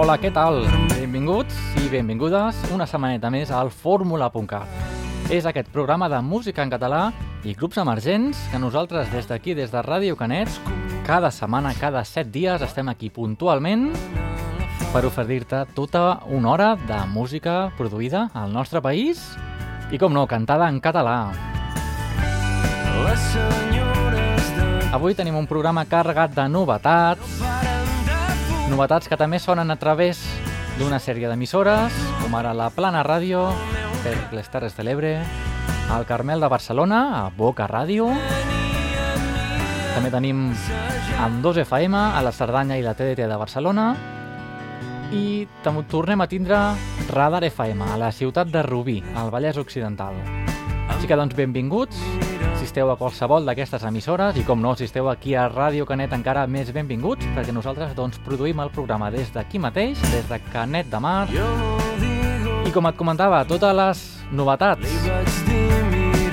Hola, què tal? Benvinguts i benvingudes una setmaneta més al Fórmula.cat. És aquest programa de música en català i grups emergents que nosaltres des d'aquí, des de Ràdio Canet, cada setmana, cada set dies, estem aquí puntualment per oferir-te tota una hora de música produïda al nostre país i, com no, cantada en català. Avui tenim un programa carregat de novetats, novetats que també sonen a través d'una sèrie d'emissores, com ara la Plana Ràdio, per les Terres de l'Ebre, al Carmel de Barcelona, a Boca Ràdio, també tenim amb 2 FM a la Cerdanya i la TDT de Barcelona, i tornem a tindre Radar FM a la ciutat de Rubí, al Vallès Occidental. Així que doncs benvinguts, si esteu a qualsevol d'aquestes emissores i com no, si esteu aquí a Ràdio Canet encara més benvinguts, perquè nosaltres doncs produïm el programa des d'aquí mateix, des de Canet de Mar. I com et comentava, totes les novetats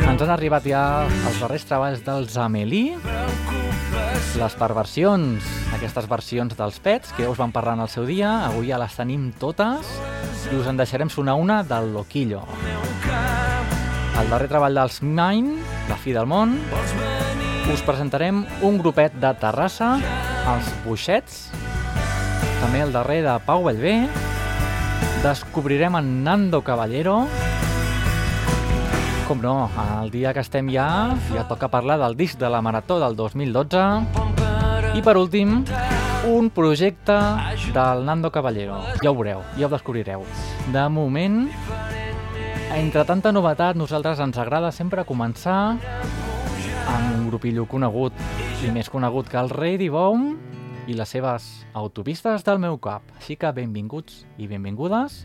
ens han arribat ja els darrers treballs dels Amelie, les perversions, aquestes versions dels pets que ja us van parlar en el seu dia, avui ja les tenim totes i us en deixarem sonar una del Loquillo. El darrer treball dels Mine, La fi del món, us presentarem un grupet de Terrassa, els Buixets, també el darrer de Pau Bellver, descobrirem en Nando Caballero, com no, el dia que estem ja, ja toca parlar del disc de la Marató del 2012. I per últim, un projecte del Nando Caballero. Ja ho veureu, ja ho descobrireu. De moment, entre tanta novetat, nosaltres ens agrada sempre començar amb un grupillo conegut i més conegut que el Ready Bomb i les seves autopistes del meu cap. Així que benvinguts i benvingudes.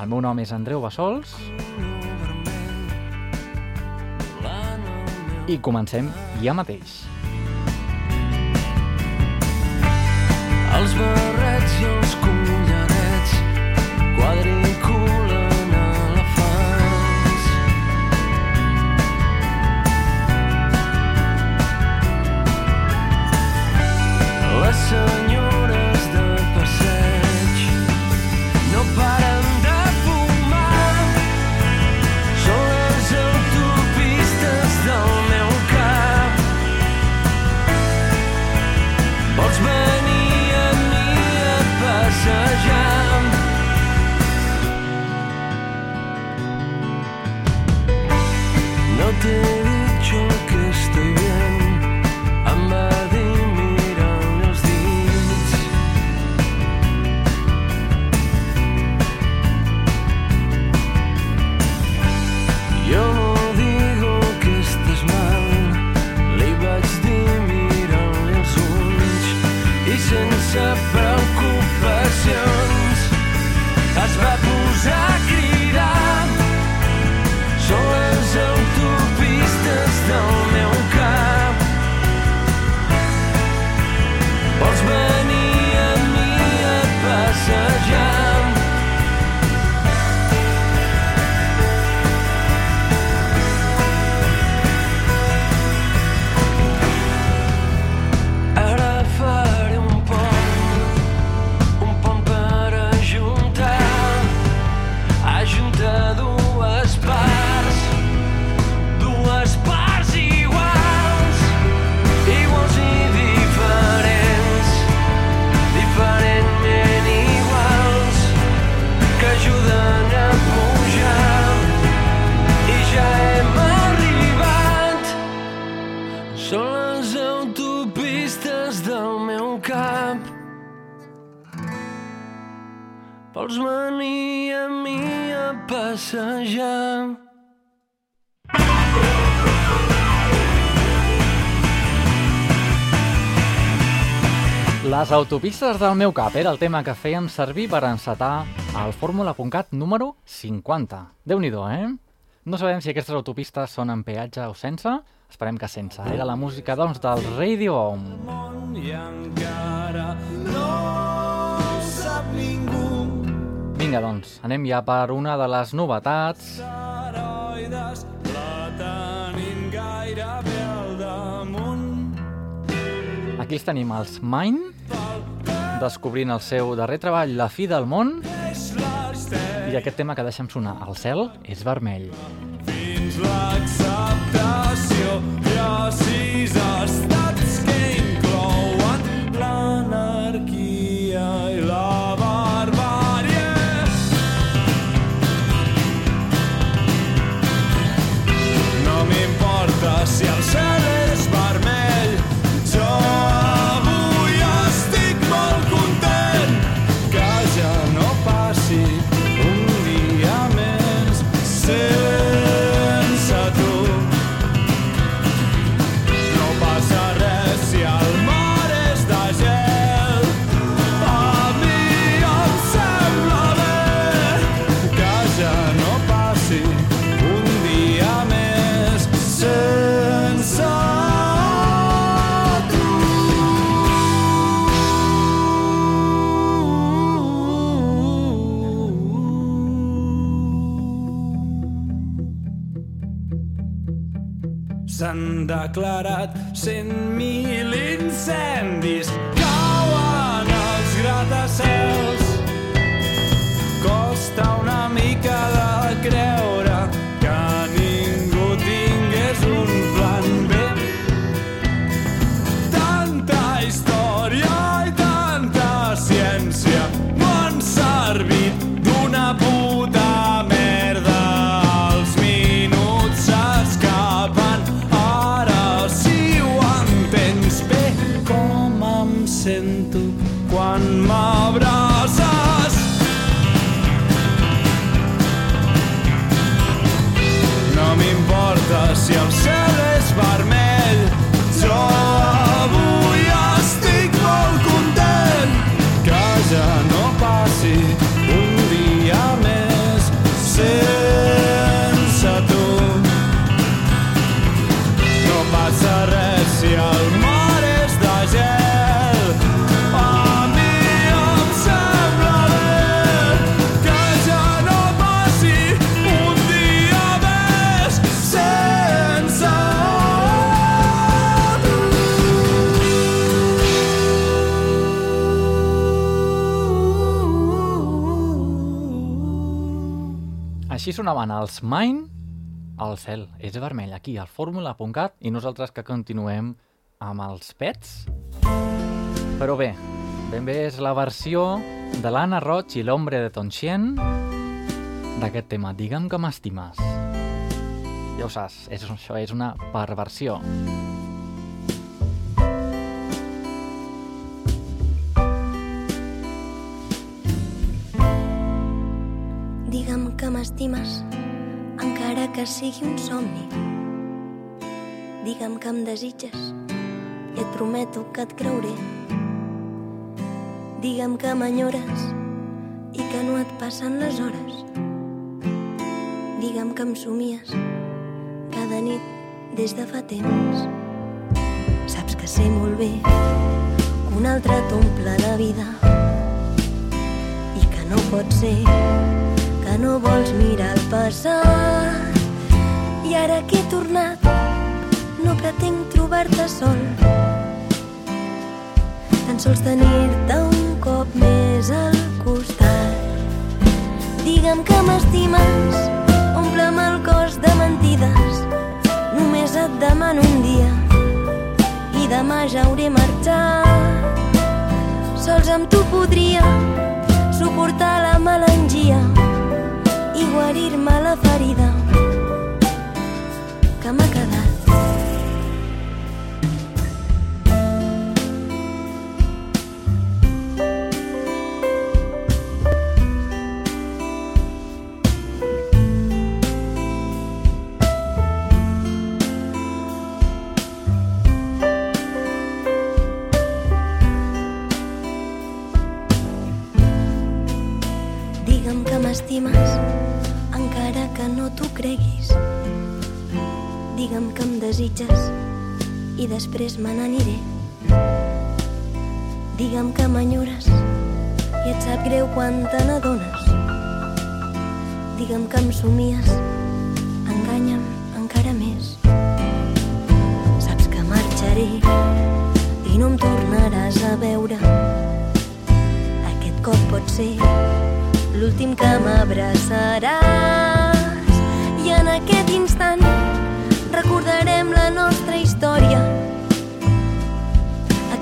El meu nom és Andreu Bassols i comencem ja mateix. Els barrets i els collarets quadriculen Les так Les autopistes del meu cap era el tema que fèiem servir per encetar el Fórmula.cat número 50. déu nhi eh? No sabem si aquestes autopistes són en peatge o sense. Esperem que sense. Era la música, doncs, del Radio Home. I encara no sap ningú Vinga, doncs, anem ja per una de les novetats. asteroides Aquí els tenim els Mine, descobrint el seu darrer treball, La fi del món, i aquest tema que deixem sonar, El cel és vermell. Fins l'acceptació ha sis estats que inclouen l'anarquia i la barbàrie. No m'importa si el cel és Així sonaven els Mine al cel. És vermell, aquí, al fórmula.cat, i nosaltres que continuem amb els pets. Però bé, ben bé és la versió de l'Anna Roig i l'Hombre de Tonchien d'aquest tema, Digue'm que m'estimes. Ja ho saps, és, això és una perversió. M'estimes, encara que sigui un somni. Digue'm que em desitges i et prometo que et creuré. Digue'm que m'enyores i que no et passen les hores. Digue'm que em somies cada nit des de fa temps. Saps que sé molt bé que un altre t'omple la vida i que no pot ser no vols mirar el passat. I ara que he tornat, no pretenc trobar-te sol. Tan sols tenir-te un cop més al costat. Digue'm que m'estimes, omple'm el cos de mentides. Només et demano un dia i demà ja hauré marxat. Sols amb tu podria suportar la melangia i guarir-me la ferida que m'ha quedat. Després me n'aniré. Digue'm que m'enyores i et sap greu quan te n'adones. Digue'm que em somies, enganya'm encara més. Saps que marxaré i no em tornaràs a veure. pot ser l'últim que m'abraçaràs i en aquest instant recordarem la nostra història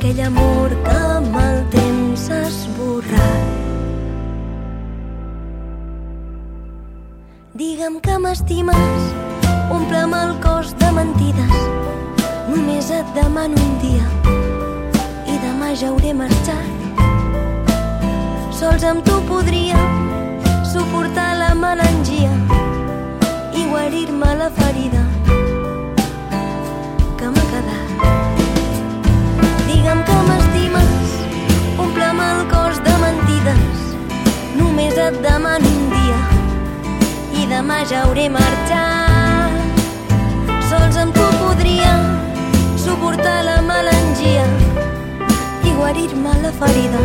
aquell amor que amb el temps s'ha esborrat Digue'm que m'estimes, omple'm el cos de mentides. Només et demano un dia i demà ja hauré marxat. Sols amb tu podria suportar la melangia i guarir-me la ferida Només et demano un dia i demà ja hauré marxat. Sols amb tu podria suportar la melangia i guarir-me la ferida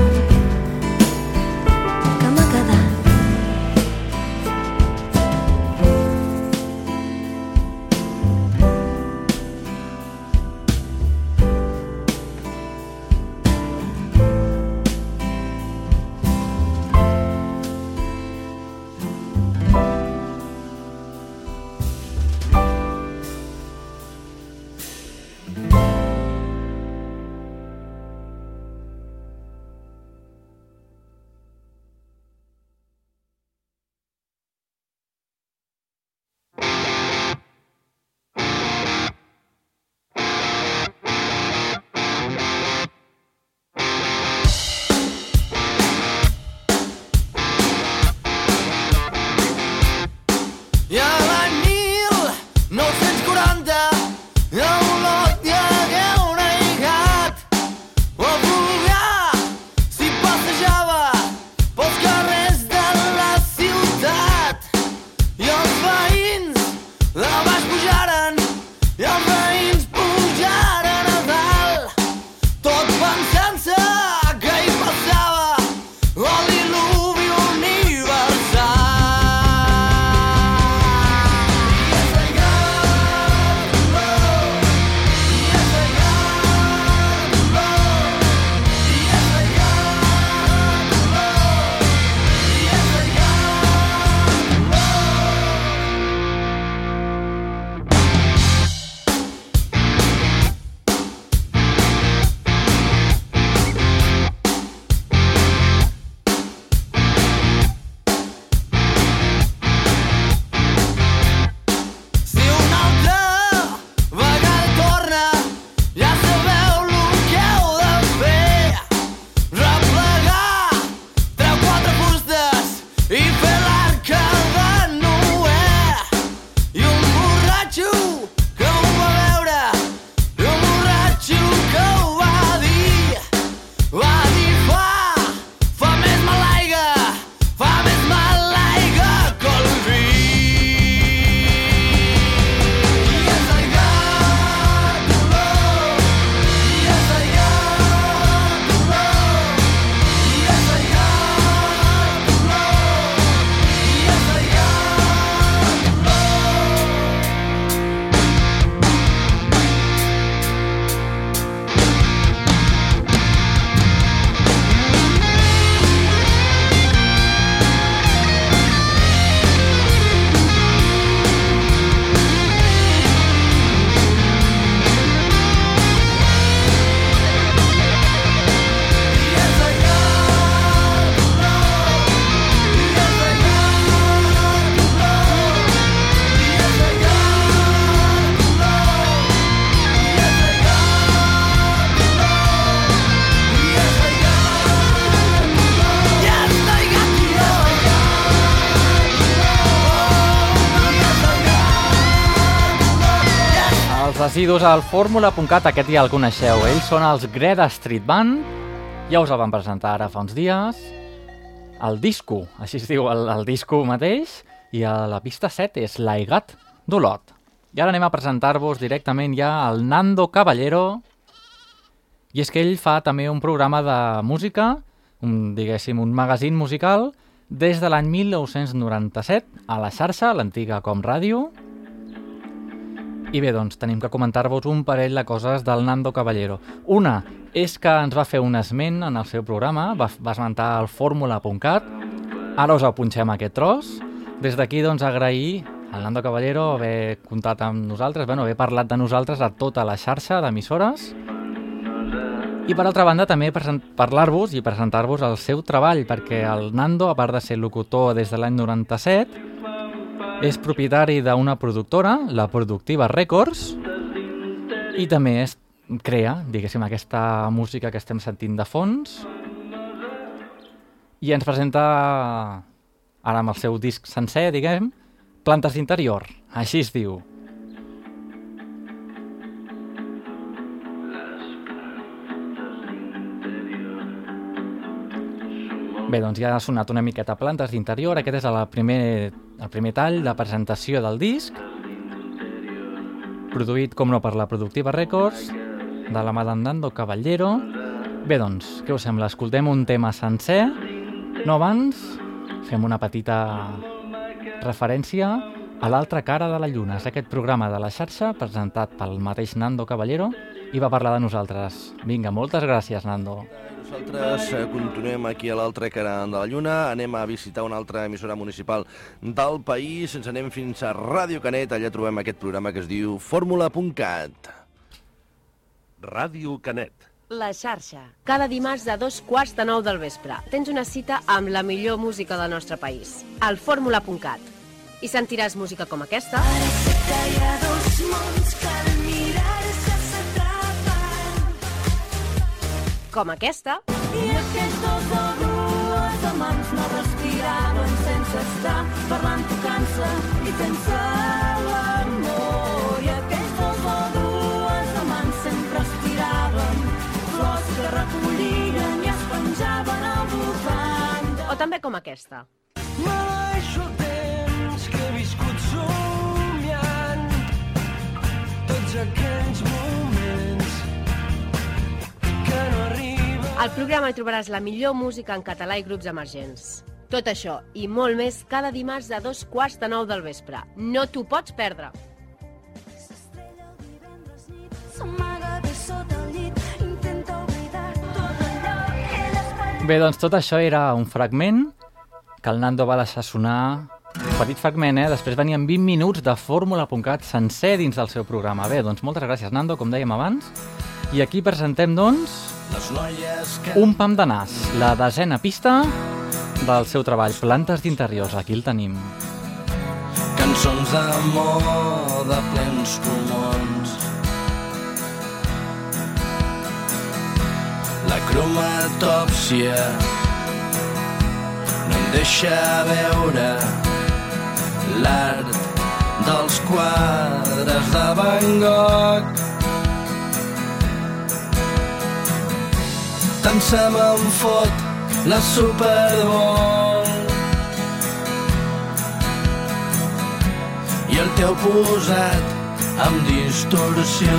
residus al fórmula.cat, aquest ja el coneixeu. Ells són els Greta Street Band. Ja us el van presentar ara fa uns dies. El disco, així es diu el, el disco mateix. I a la pista 7 és l'Aigat d'Olot. I ara anem a presentar-vos directament ja al Nando Caballero. I és que ell fa també un programa de música, un, diguéssim, un magazín musical, des de l'any 1997 a la xarxa, l'antiga Com Ràdio, I bé, doncs, tenim que comentar-vos un parell de coses del Nando Caballero. Una és que ens va fer un esment en el seu programa, va, va esmentar el fórmula.cat, ara us el punxem aquest tros. Des d'aquí, doncs, agrair al Nando Caballero haver comptat amb nosaltres, bueno, haver parlat de nosaltres a tota la xarxa d'emissores. I per altra banda també parlar-vos i presentar-vos el seu treball, perquè el Nando, a part de ser locutor des de l'any 97, és propietari d'una productora, la Productiva Records, i també es crea, diguéssim, aquesta música que estem sentint de fons, i ens presenta, ara amb el seu disc sencer, diguem, Plantes d'interior, així es diu. Bé, doncs ja ha sonat una miqueta plantes d'interior. Aquest és el primer, el primer tall de presentació del disc, produït, com no, per la Productiva Records, de la mà d'en Nando Caballero. Bé, doncs, què us sembla? Escoltem un tema sencer. No abans, fem una petita referència a l'altra cara de la lluna. És aquest programa de la xarxa presentat pel mateix Nando Caballero i va parlar de nosaltres. Vinga, moltes gràcies, Nando. Nosaltres eh, continuem aquí a l'altra cara de la Lluna, anem a visitar una altra emissora municipal del país, ens anem fins a Ràdio Canet, allà trobem aquest programa que es diu Fórmula.cat. Ràdio Canet. La xarxa. Cada dimarts de dos quarts de nou del vespre tens una cita amb la millor música del nostre país, al fórmula.cat. I sentiràs música com aquesta, Que hi ha dos mons que al mirar-se com aquesta, i aquests dos o dues amants no respiraven sense estar parlant tocant-se i sense l'amor i aquests dos o dues amants sempre estiraven flors que recollien i es penjaven al voltant de... o també com aquesta. M'aixo el temps que he viscut somiant tots aquells moments que. Al programa hi trobaràs la millor música en català i grups emergents. Tot això i molt més cada dimarts de dos quarts de nou del vespre. No t'ho pots perdre. Bé, doncs tot això era un fragment que el Nando va deixar sonar un petit fragment, eh? Després venien 20 minuts de fórmula.cat sencer dins del seu programa. Bé, doncs moltes gràcies, Nando, com dèiem abans. I aquí presentem, doncs, un pam de nas, la desena pista del seu treball, Plantes d'interiors. Aquí el tenim. Cançons d'amor de plens pulmons. La cromatòpsia no em deixa veure l'art dels quadres de Van Gogh. Tant se me'n fot la Super Bowl i el teu posat amb distorsió.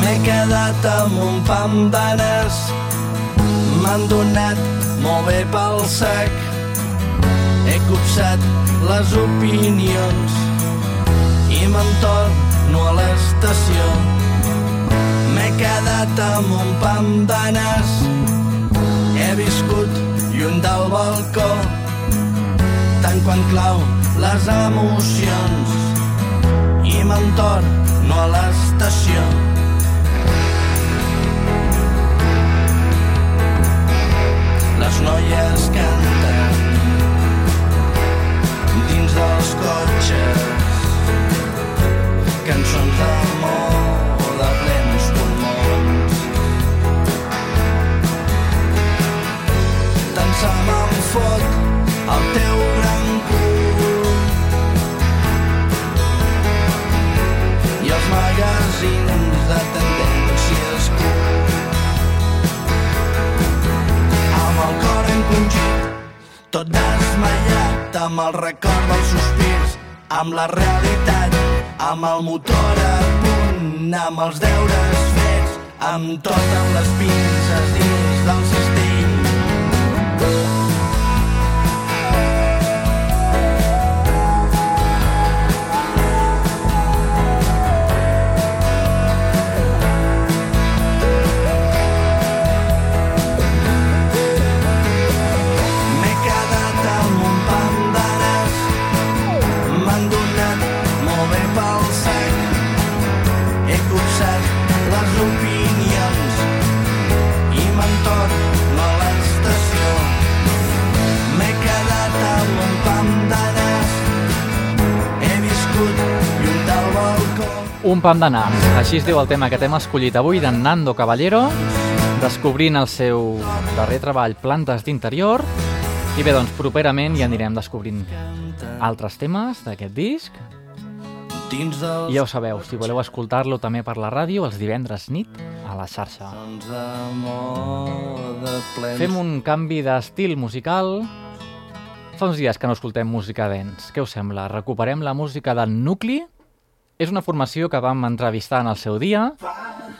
M'he quedat amb un pam d'anes, m'han donat molt bé pel sac. He copsat les opinions i me'n torno a l'estació. Quedat amb un pam d'anes, he viscut lluny del balcó, tant quan clau les emocions i me'n torno a l'estació. Les noies canten dins dels cotxes cançons d'amor de plens Tant se me'n fot el teu gran cul i els magazins de tendències cool. Amb el cor encongit, tot desmaiat, amb el record dels sospirs, amb la realitat, amb el motor a punt, amb els deures fets, amb totes les pinces dins Un pam de nas. Així es diu el tema que t'hem escollit avui d'en Nando Caballero, descobrint el seu darrer treball Plantes d'interior. I bé, doncs, properament ja anirem descobrint altres temes d'aquest disc. Dins dels I ja ho sabeu, si voleu escoltar-lo també per la ràdio, els divendres nit a la xarxa. Fem un canvi d'estil musical. Fa uns dies que no escoltem música dents. Què us sembla? Recuperem la música d'en Nucli? És una formació que vam entrevistar en el seu dia.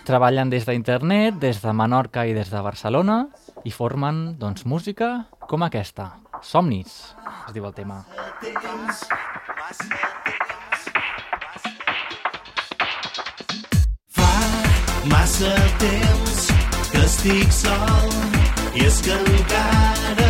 Treballen des d'internet, des de Menorca i des de Barcelona i formen, doncs, música com aquesta. Somnis, es diu el tema. Fa massa temps que estic sol i és que encara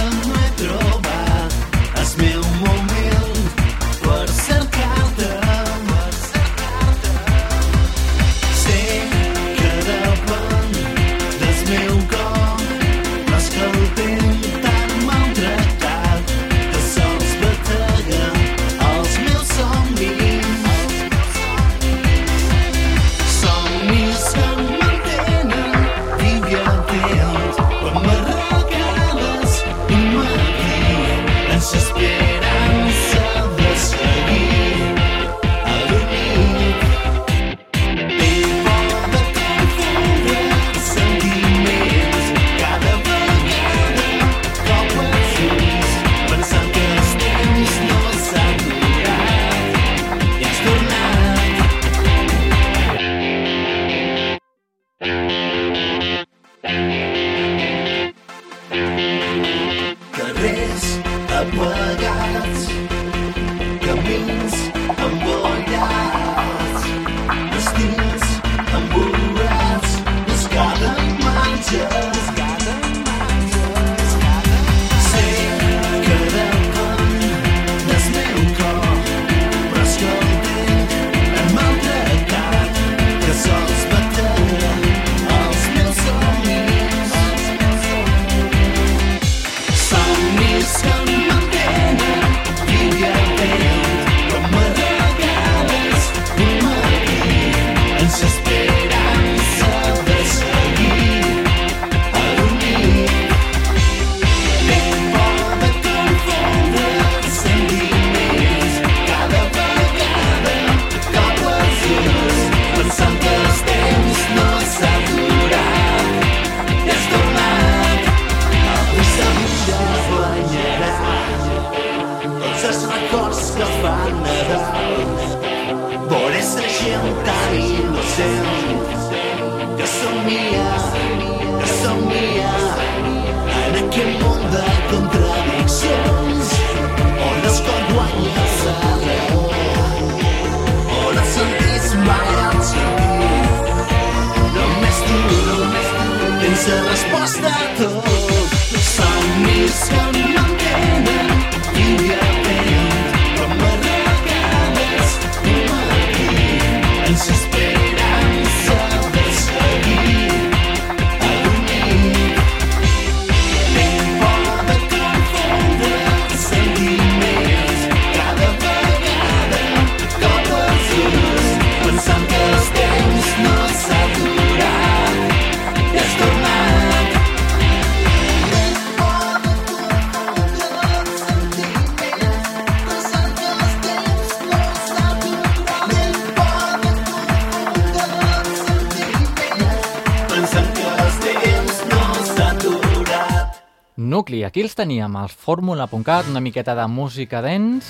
aquí els teníem, els Fórmula.cat, una miqueta de música dents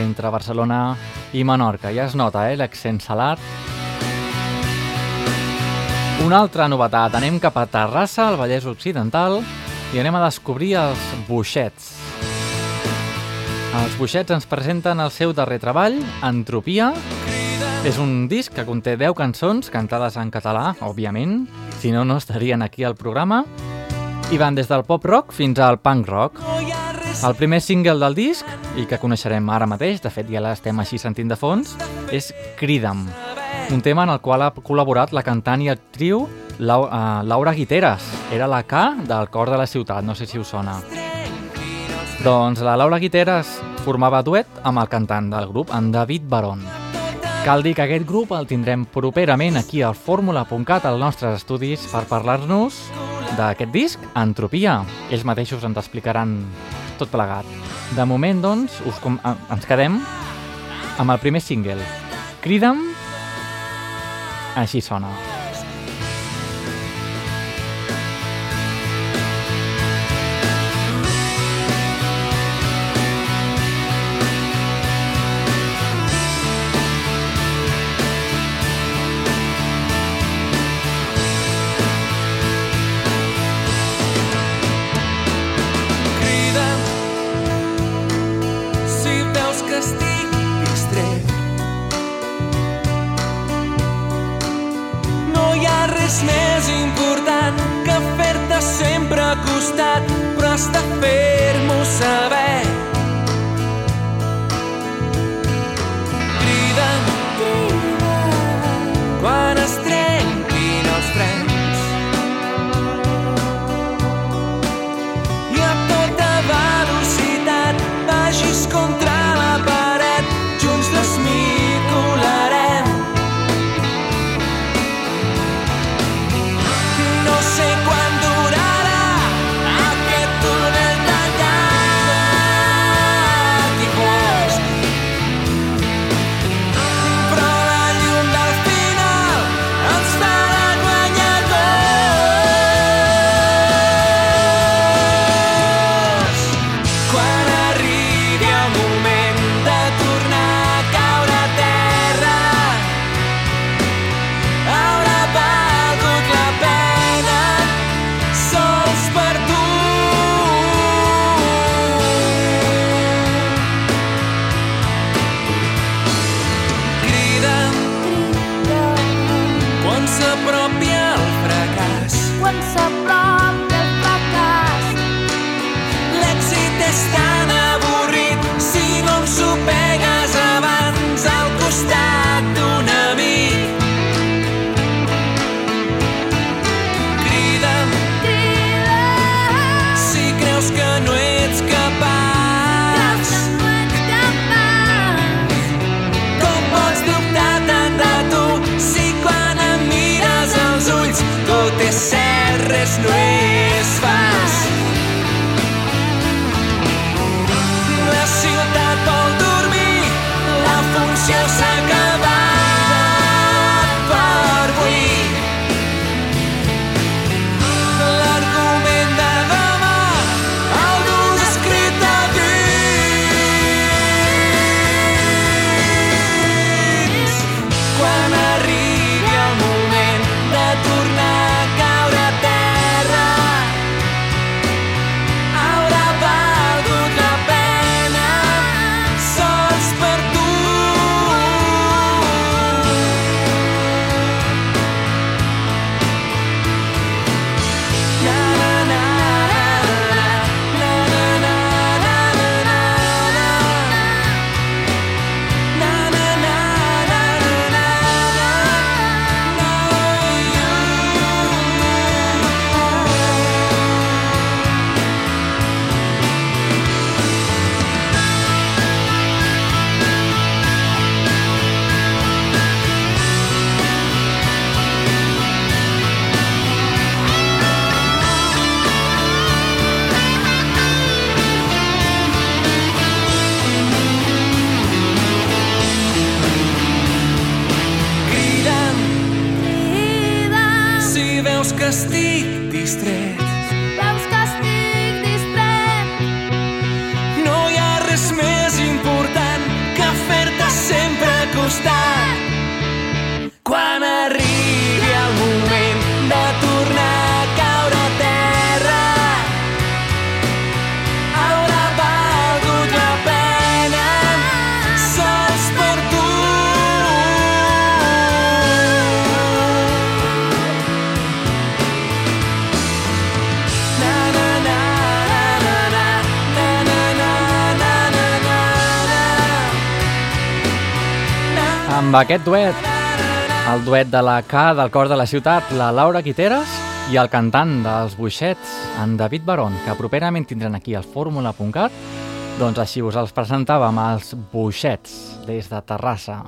entre Barcelona i Menorca. Ja es nota, eh, l'accent salat. Una altra novetat, anem cap a Terrassa, al Vallès Occidental, i anem a descobrir els Buixets. Els Buixets ens presenten el seu darrer treball, Entropia. És un disc que conté 10 cançons cantades en català, òbviament, si no, no estarien aquí al programa, i van des del pop-rock fins al punk rock. El primer single del disc, i que coneixerem ara mateix, de fet ja l'estem així sentint de fons, és Crida'm, un tema en el qual ha col·laborat la cantant i actriu Lau uh, Laura Guiteras. Era la K del cor de la ciutat, no sé si us sona. Doncs la Laura Guiteras formava duet amb el cantant del grup, en David Barón. Cal dir que aquest grup el tindrem properament aquí al fórmula.cat als nostres estudis per parlar-nos d'aquest disc, Entropia. Ells mateixos ens explicaran tot plegat. De moment, doncs, us com ens quedem amb el primer single. Crida'm, així sona. Crida'm aquest duet, el duet de la K del cor de la ciutat, la Laura Quiteres i el cantant dels Buixets, en David Barón, que properament tindran aquí al fórmula.cat. Doncs així us els presentàvem als Buixets, des de Terrassa.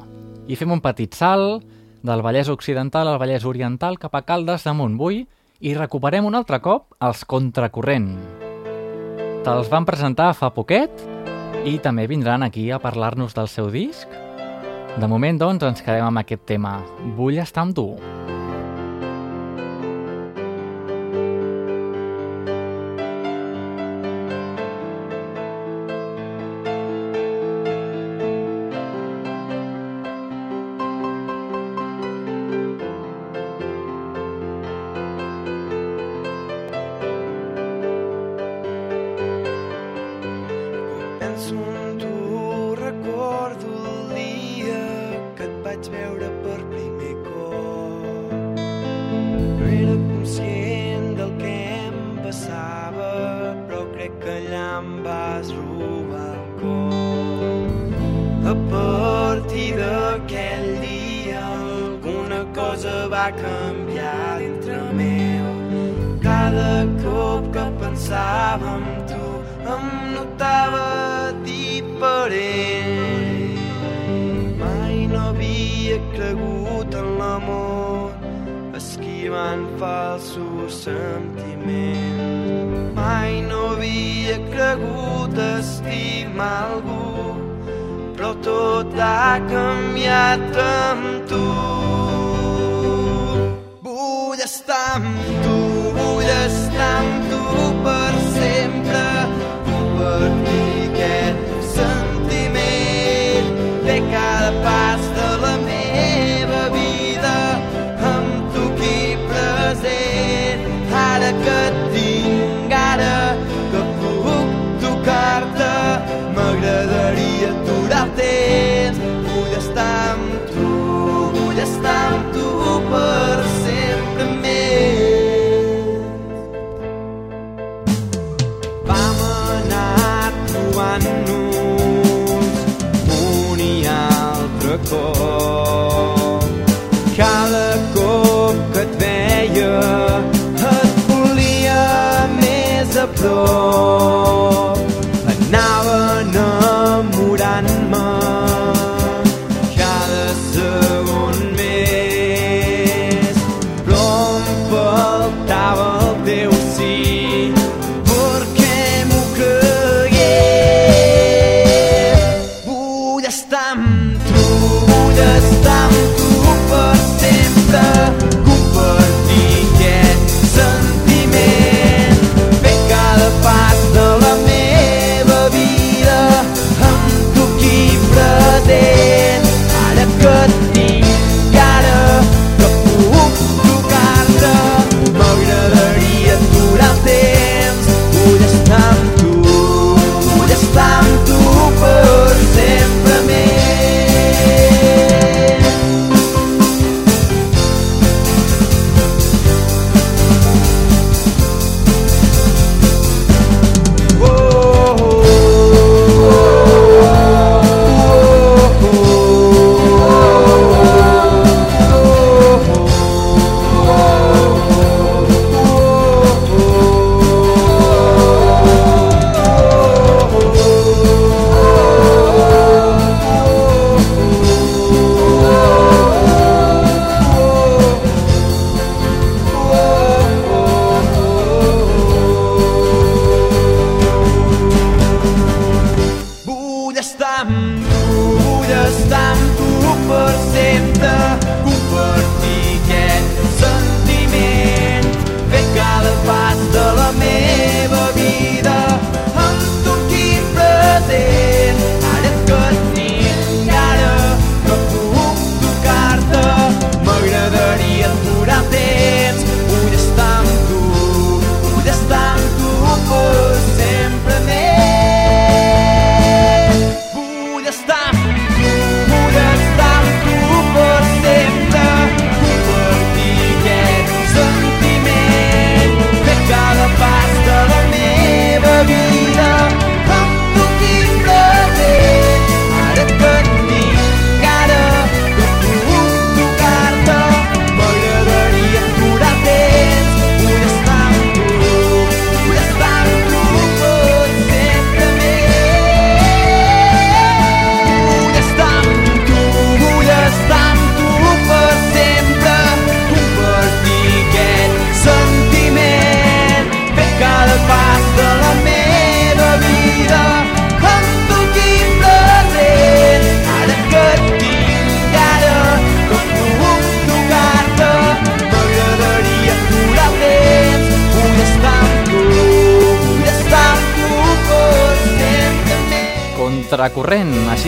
I fem un petit salt del Vallès Occidental al Vallès Oriental cap a Caldes de Montbui i recuperem un altre cop els Contracorrent. Te'ls van presentar fa poquet i també vindran aquí a parlar-nos del seu disc de moment, doncs, ens quedem amb aquest tema. Vull estar amb tu. Vull estar amb tu. A partir d'aquell dia alguna cosa va canviar dintre meu. Cada cop que pensava en tu em notava diferent. Mai no havia cregut en l'amor esquivant falsos sentiments. Mai no havia cregut estimar algú però tot ha canviat amb tu. Vull estar amb tu.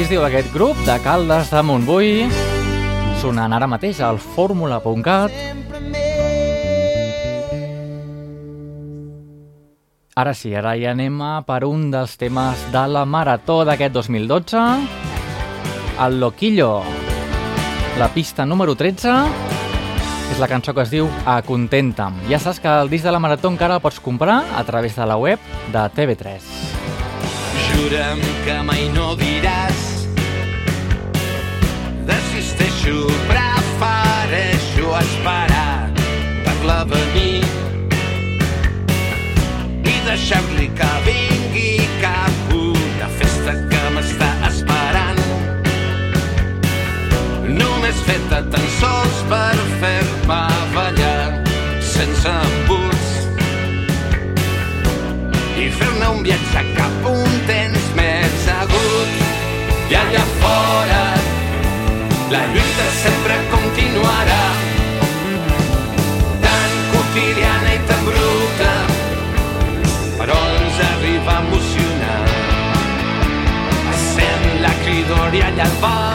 així es diu aquest grup de Caldes de Montbui, sonant ara mateix al fórmula.cat. Ara sí, ara hi anem a per un dels temes de la marató d'aquest 2012, el Loquillo. La pista número 13 és la cançó que es diu Acontenta'm. Ja saps que el disc de la marató encara el pots comprar a través de la web de TV3. Jura'm que mai no diràs desisteixo, prefereixo esperar per l'avenir. I deixem-li que vingui cap una festa que m'està esperant. Només feta tan sols per fer-me ballar sense embuts. I fer-ne un viatge cap un temps més agut. I allà fora al bar.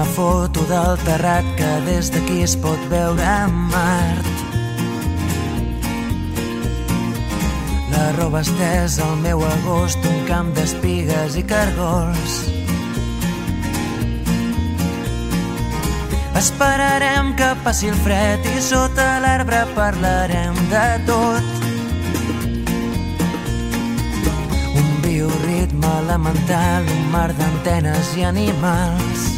una foto del terrat que des d'aquí es pot veure en Mart. La roba estesa al meu agost, un camp d'espigues i cargols. Esperarem que passi el fred i sota l'arbre parlarem de tot. Un bioritme lamentable, un mar d'antenes i animals.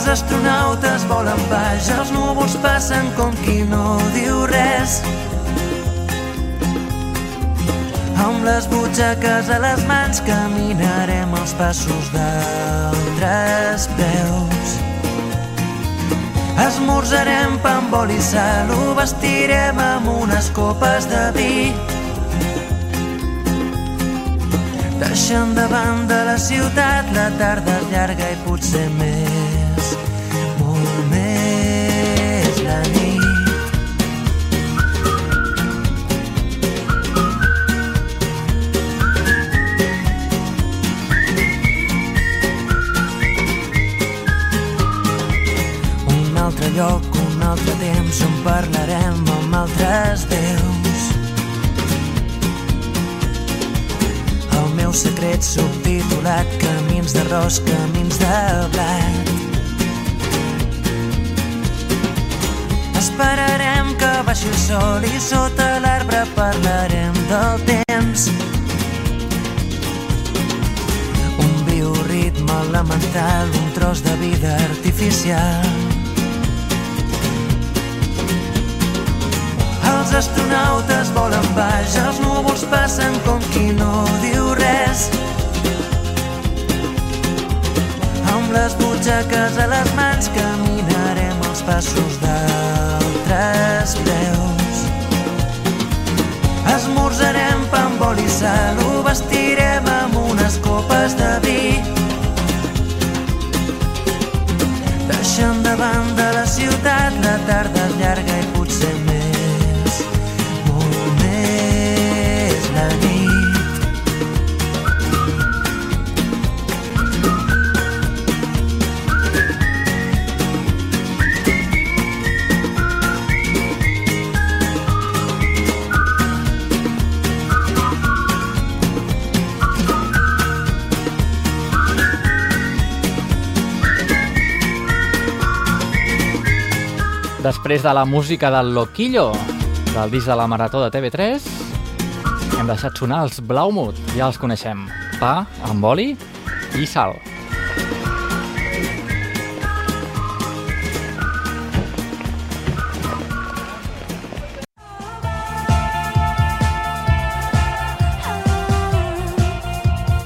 Els astronautes volen baix, els núvols passen com qui no diu res. Amb les butxaques a les mans caminarem els passos d'altres peus. Esmorzarem pa amb oli i sal, ho vestirem amb unes copes de vi. Deixant de la ciutat, la tarda és llarga i potser més, lloc, un altre temps on parlarem amb altres déus. El meu secret subtitulat Camins d'arròs, camins de blat. Esperarem que baixi el sol i sota l'arbre parlarem del temps. Un bioritme elemental, un tros de vida artificial. Astronautes volen baix, els núvols passen com qui no diu res. Amb les butxaques a les mans caminarem els passos d'altres peus. Esmorzarem pa amb oli i sal, ho vestirem amb unes copes de vi. Deixant de banda la ciutat, la tarda és llarga i potser més, Després de la música del Loquillo, del disc de la Marató de TV3, hem deixat sonar els Blaumut, ja els coneixem. Pa amb oli i sal.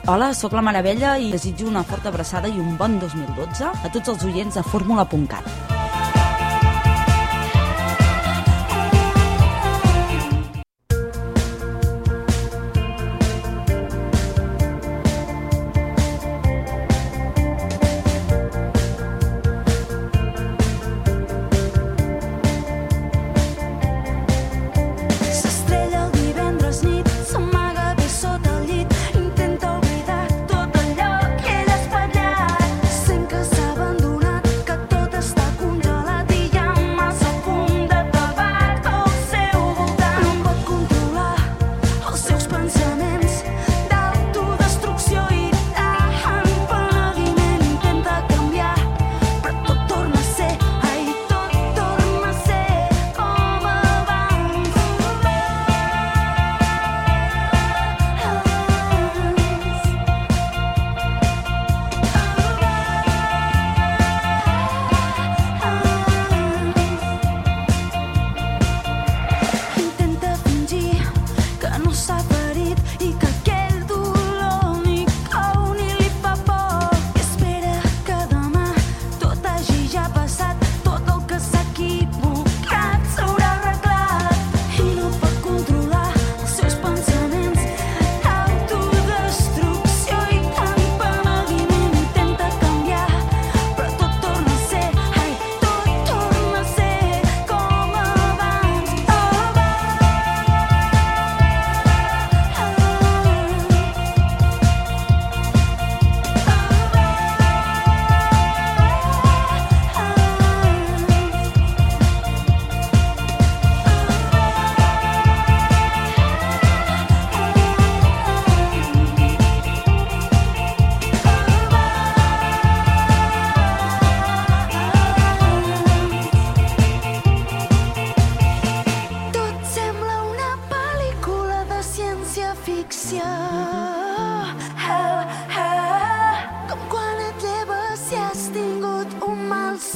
Hola, sóc la Maravella i desitjo una forta abraçada i un bon 2012 a tots els oients de fórmula.cat.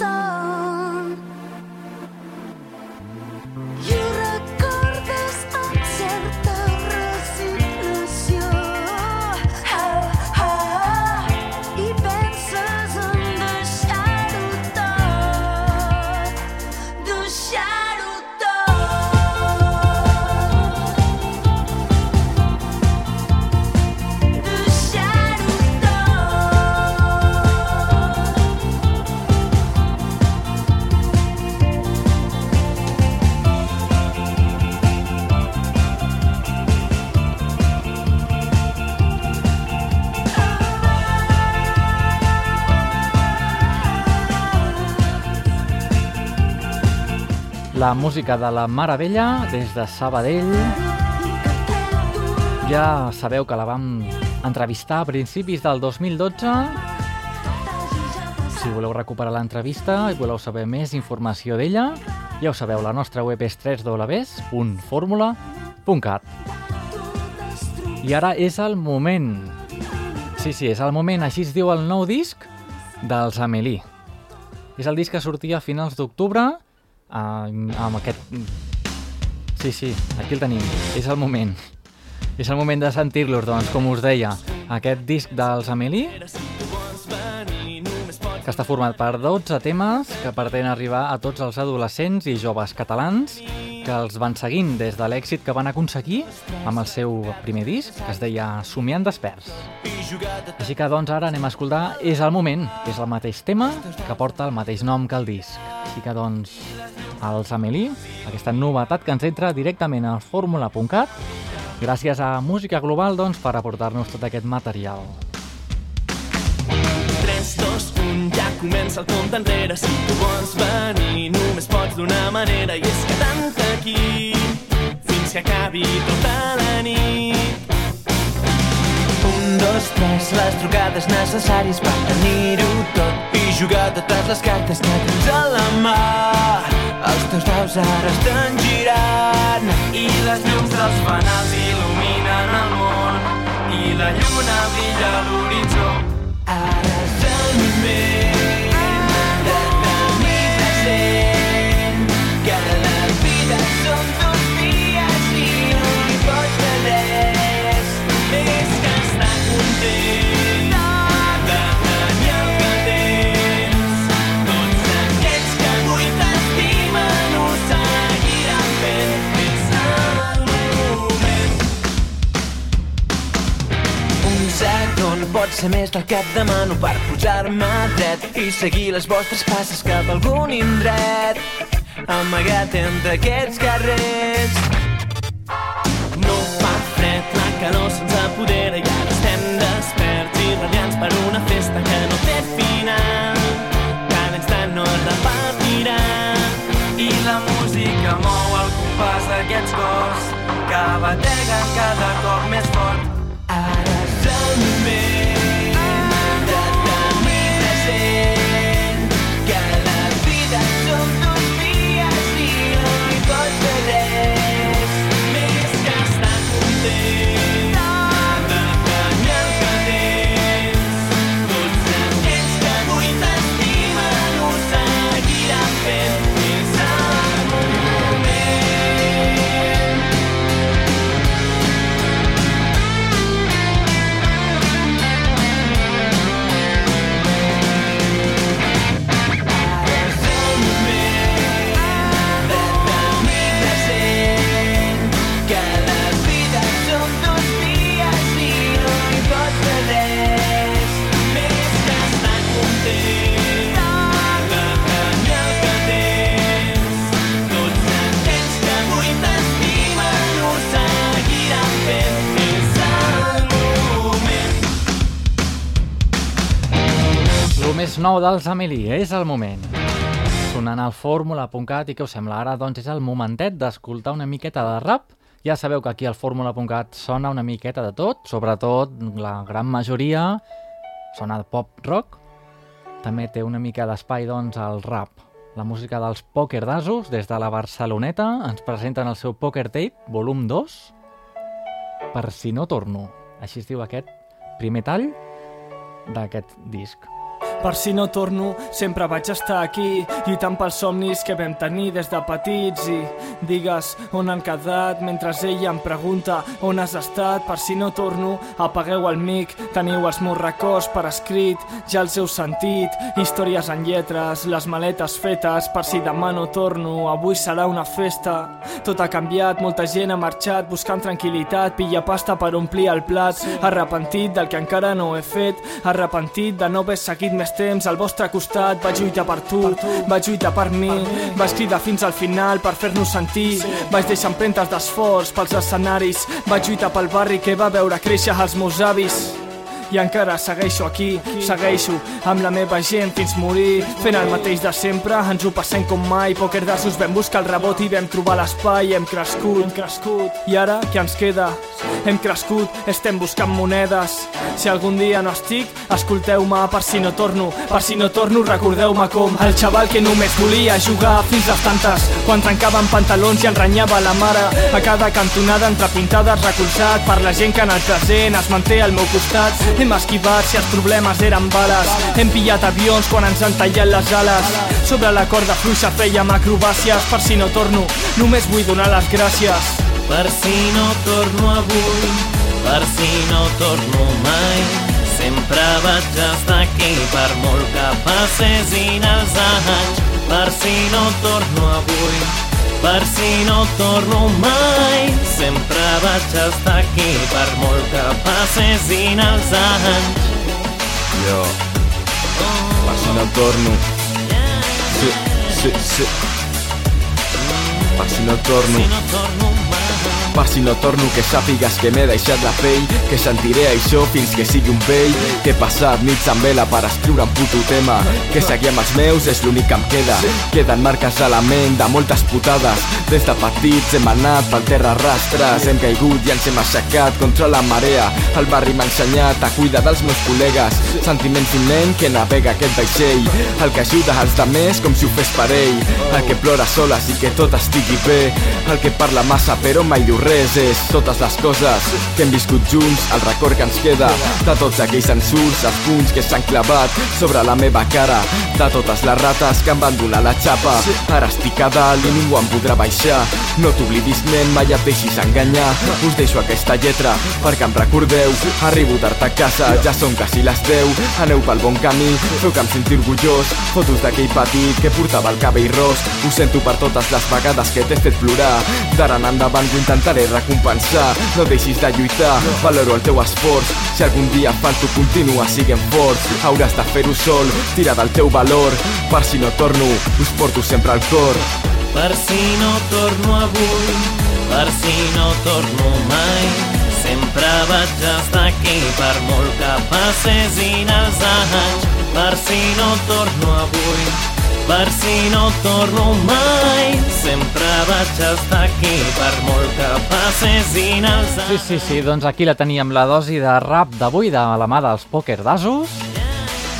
song La música de la Maravella des de Sabadell. Ja sabeu que la vam entrevistar a principis del 2012. Si voleu recuperar l'entrevista i voleu saber més informació d'ella, ja ho sabeu, la nostra web és www.formula.cat. I ara és el moment. Sí, sí, és el moment, així es diu el nou disc dels Amélie. És el disc que sortia a finals d'octubre amb, aquest... Sí, sí, aquí el tenim. És el moment. És el moment de sentir-los, doncs, com us deia. Aquest disc dels Amélie, que està format per 12 temes que pretenen arribar a tots els adolescents i joves catalans que els van seguint des de l'èxit que van aconseguir amb el seu primer disc, que es deia Somiant desperts. Així que, doncs, ara anem a escoltar És el moment, que és el mateix tema que porta el mateix nom que el disc. Així que, doncs, els Amélie, aquesta novetat que ens entra directament al fórmula.cat, gràcies a Música Global, doncs, per aportar-nos tot aquest material. 3, 2, 1, ja comença el compte enrere. Si tu vols venir, només pots d'una manera. I és quedant aquí fins que acabi tota la nit. Un, dos, tres, les trucades necessàries per tenir-ho tot i jugar totes les cartes que tens a la mà. Els teus daus ara estan girant i les llums dels fanals il·luminen el món i la lluna brilla a l'horitzó. Ara pot ser més del que et demano per posar-me dret i seguir les vostres passes cap a algun indret amagat entre aquests carrers. No fa fred, la calor se'ns apodera i ara estem desperts i radiants per una festa que no té final. Cada instant no es repetirà i la música mou el compàs d'aquests cors que bateguen cada cop més fort. Ara és el moment nou dels Amélie és el moment. Sonant al fórmula.cat i què us sembla? Ara doncs és el momentet d'escoltar una miqueta de rap. Ja sabeu que aquí al fórmula.cat sona una miqueta de tot, sobretot la gran majoria sona de pop rock. També té una mica d'espai doncs al rap. La música dels Poker d'Asos des de la Barceloneta ens presenten el seu Poker Tape, volum 2, per si no torno. Així es diu aquest primer tall d'aquest disc. Per si no torno, sempre vaig estar aquí, lluitant pels somnis que vam tenir des de petits i digues on han quedat mentre ella em pregunta on has estat. Per si no torno, apagueu el mic, teniu els meus records per escrit, ja els heu sentit, històries en lletres, les maletes fetes, per si demà no torno, avui serà una festa. Tot ha canviat, molta gent ha marxat buscant tranquil·litat, pilla pasta per omplir el plat, arrepentit del que encara no he fet, arrepentit de no haver seguit més temps al vostre costat, vaig lluitar per tu, vaig lluitar per mi, vaig cridar fins al final per fer-nos sentir, vaig deixar empremtes d'esforç pels escenaris, vaig lluitar pel barri que va veure créixer els meus avis. I encara segueixo aquí, segueixo amb la meva gent fins morir, fent el mateix de sempre, ens ho passem com mai, Poker d'assos vam buscar el rebot i vam trobar l'espai, hem crescut, hem crescut, i ara què ens queda? Hem crescut, estem buscant monedes, si algun dia no estic, escolteu-me per si no torno, per si no torno recordeu-me com el xaval que només volia jugar fins les tantes, quan trencaven pantalons i enrenyava la mare, a cada cantonada entre pintades recolzat per la gent que en el present es manté al meu costat, hem esquivat si els problemes eren bales, hem pillat avions quan ens han tallat les ales, sobre la corda fluixa fèiem acrobàcies, per si no torno, només vull donar les gràcies. Per si no torno avui, per si no torno mai, sempre vaig estar aquí per molt que passessin els anys. Per si no torno avui, per si no torno mai, sempre vaig estar aquí per molt que passessin els anys. Jo, per si no torno. Sí, sí, sí. Per si no torno. Per si no torno que sàpigues que m'he deixat la pell Que sentiré això fins que sigui un vell. Que he passat nits amb vela per escriure un puto tema Que seguir amb els meus és l'únic que em queda. Queden marques a la ment de moltes putades. Des de petits hem anat pel terra rastres Hem caigut i ens hem aixecat contra la marea. El barri m'ha ensenyat a cuidar dels meus col·legues. Sentiments d'un nen que navega aquest vaixell. El que ajuda als demés com si ho fes per ell. El que plora soles i que tot estigui bé. El que parla massa però mai diu res és totes les coses que hem viscut junts, el record que ens queda de tots aquells ensurs, els punts que s'han clavat sobre la meva cara de totes les rates que em van donar la xapa. Ara estic a dalt i ningú em podrà baixar. No t'oblidis nen, mai et deixis enganyar. Us deixo aquesta lletra perquè em recordeu. Arribo tard a casa, ja són quasi les 10 aneu pel bon camí, feu que em senti orgullós. Fotos d'aquell petit que portava el cabell ros. Ho sento per totes les vegades que t'he fet plorar. D'ara en endavant ho intentaré recompensar. No deixis de lluitar, valoro el teu esforç. Si algun dia falto, continua, siguem forts Hauràs de fer-ho sol, tira del teu valor. Per si no torno, us porto sempre al cor. Per si no torno avui, per si no torno mai, sempre vaig estar aquí per molt que passessin els anys. Per si no torno avui, per si no torno mai, sempre vaig estar aquí per molt que passessin els. Sí, sí, sí, doncs aquí la teníem la dosi de rap d'avui de la mà dels pòquer d'Asos.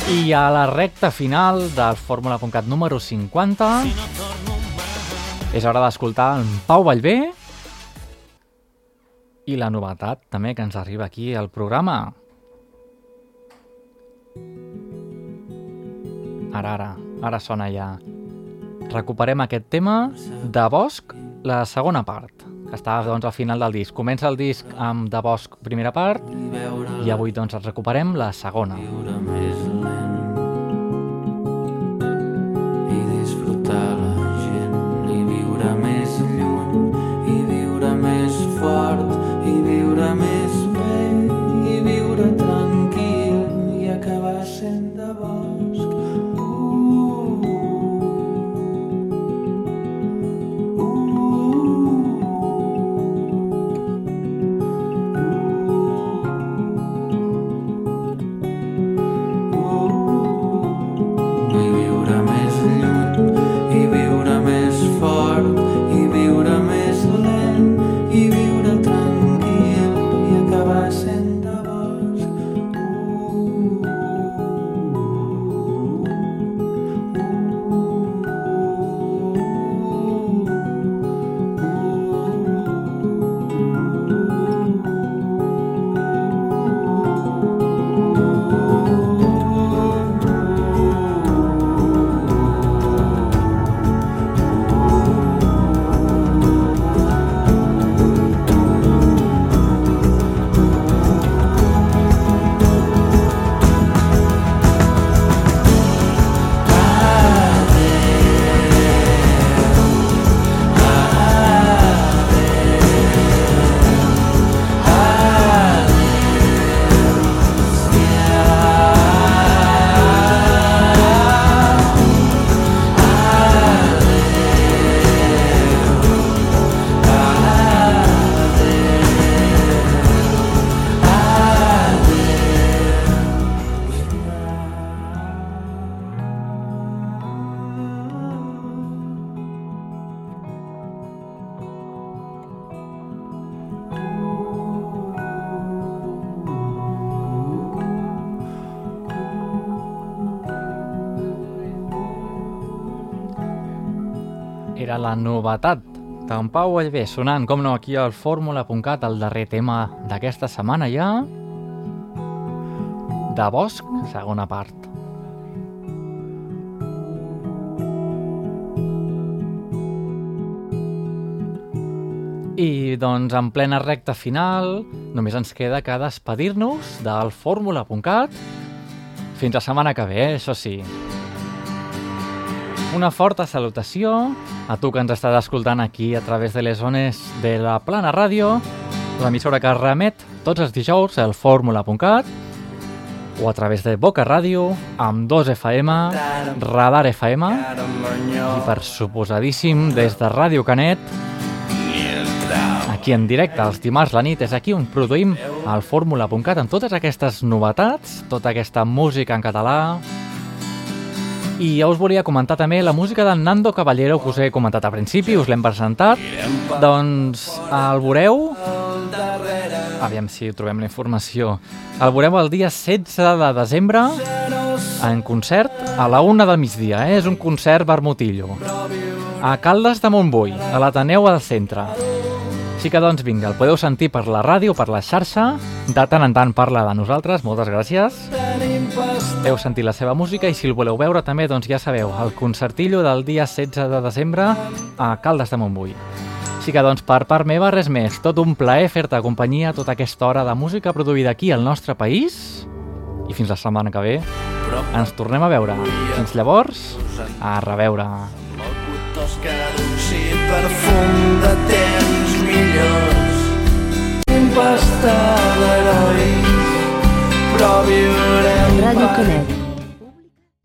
I a la recta final del Fórmula.cat número 50 és hora d'escoltar en Pau Vallvé i la novetat també que ens arriba aquí al programa. Ara, ara, ara sona ja. Recuperem aquest tema de Bosch, la segona part, que està doncs, al final del disc. Comença el disc amb de Bosch primera part i avui doncs ens recuperem la segona. i disfrutar la gent i viure més lluny i viure més fort la novetat d'en Pau Allvé sonant, com no, aquí al fórmula.cat, el darrer tema d'aquesta setmana ja, de Bosch, segona part. I doncs en plena recta final només ens queda que despedir-nos del fórmula.cat fins la setmana que ve, eh? això sí. Una forta salutació a tu que ens estàs escoltant aquí a través de les zones de la Plana Ràdio, l'emissora que remet tots els dijous al fórmula.cat o a través de Boca Ràdio, amb 2 FM, Radar FM i per suposadíssim des de Ràdio Canet aquí en directe els dimarts la nit és aquí on produïm el fórmula.cat amb totes aquestes novetats, tota aquesta música en català i ja us volia comentar també la música de Nando Caballero que us he comentat al principi, us l'hem presentat. Doncs el veureu? Aviam si trobem la informació. El veureu el dia 16 de desembre en concert a la una del migdia, eh? és un concert vermutillo. A Caldes de Montbui, a l'Ateneu al centre així que doncs vinga, el podeu sentir per la ràdio, per la xarxa, de tant en tant parla de nosaltres, moltes gràcies. Heu sentit la seva música i si el voleu veure també, doncs ja sabeu, el concertillo del dia 16 de desembre a Caldes de Montbui. Així que doncs per part meva res més, tot un plaer fer-te companyia tota aquesta hora de música produïda aquí al nostre país i fins la setmana que ve ens tornem a veure. Fins llavors, a reveure. Escarunci perfum de temps millors. Tempestada d'herois Però viurem Ràdio Canet,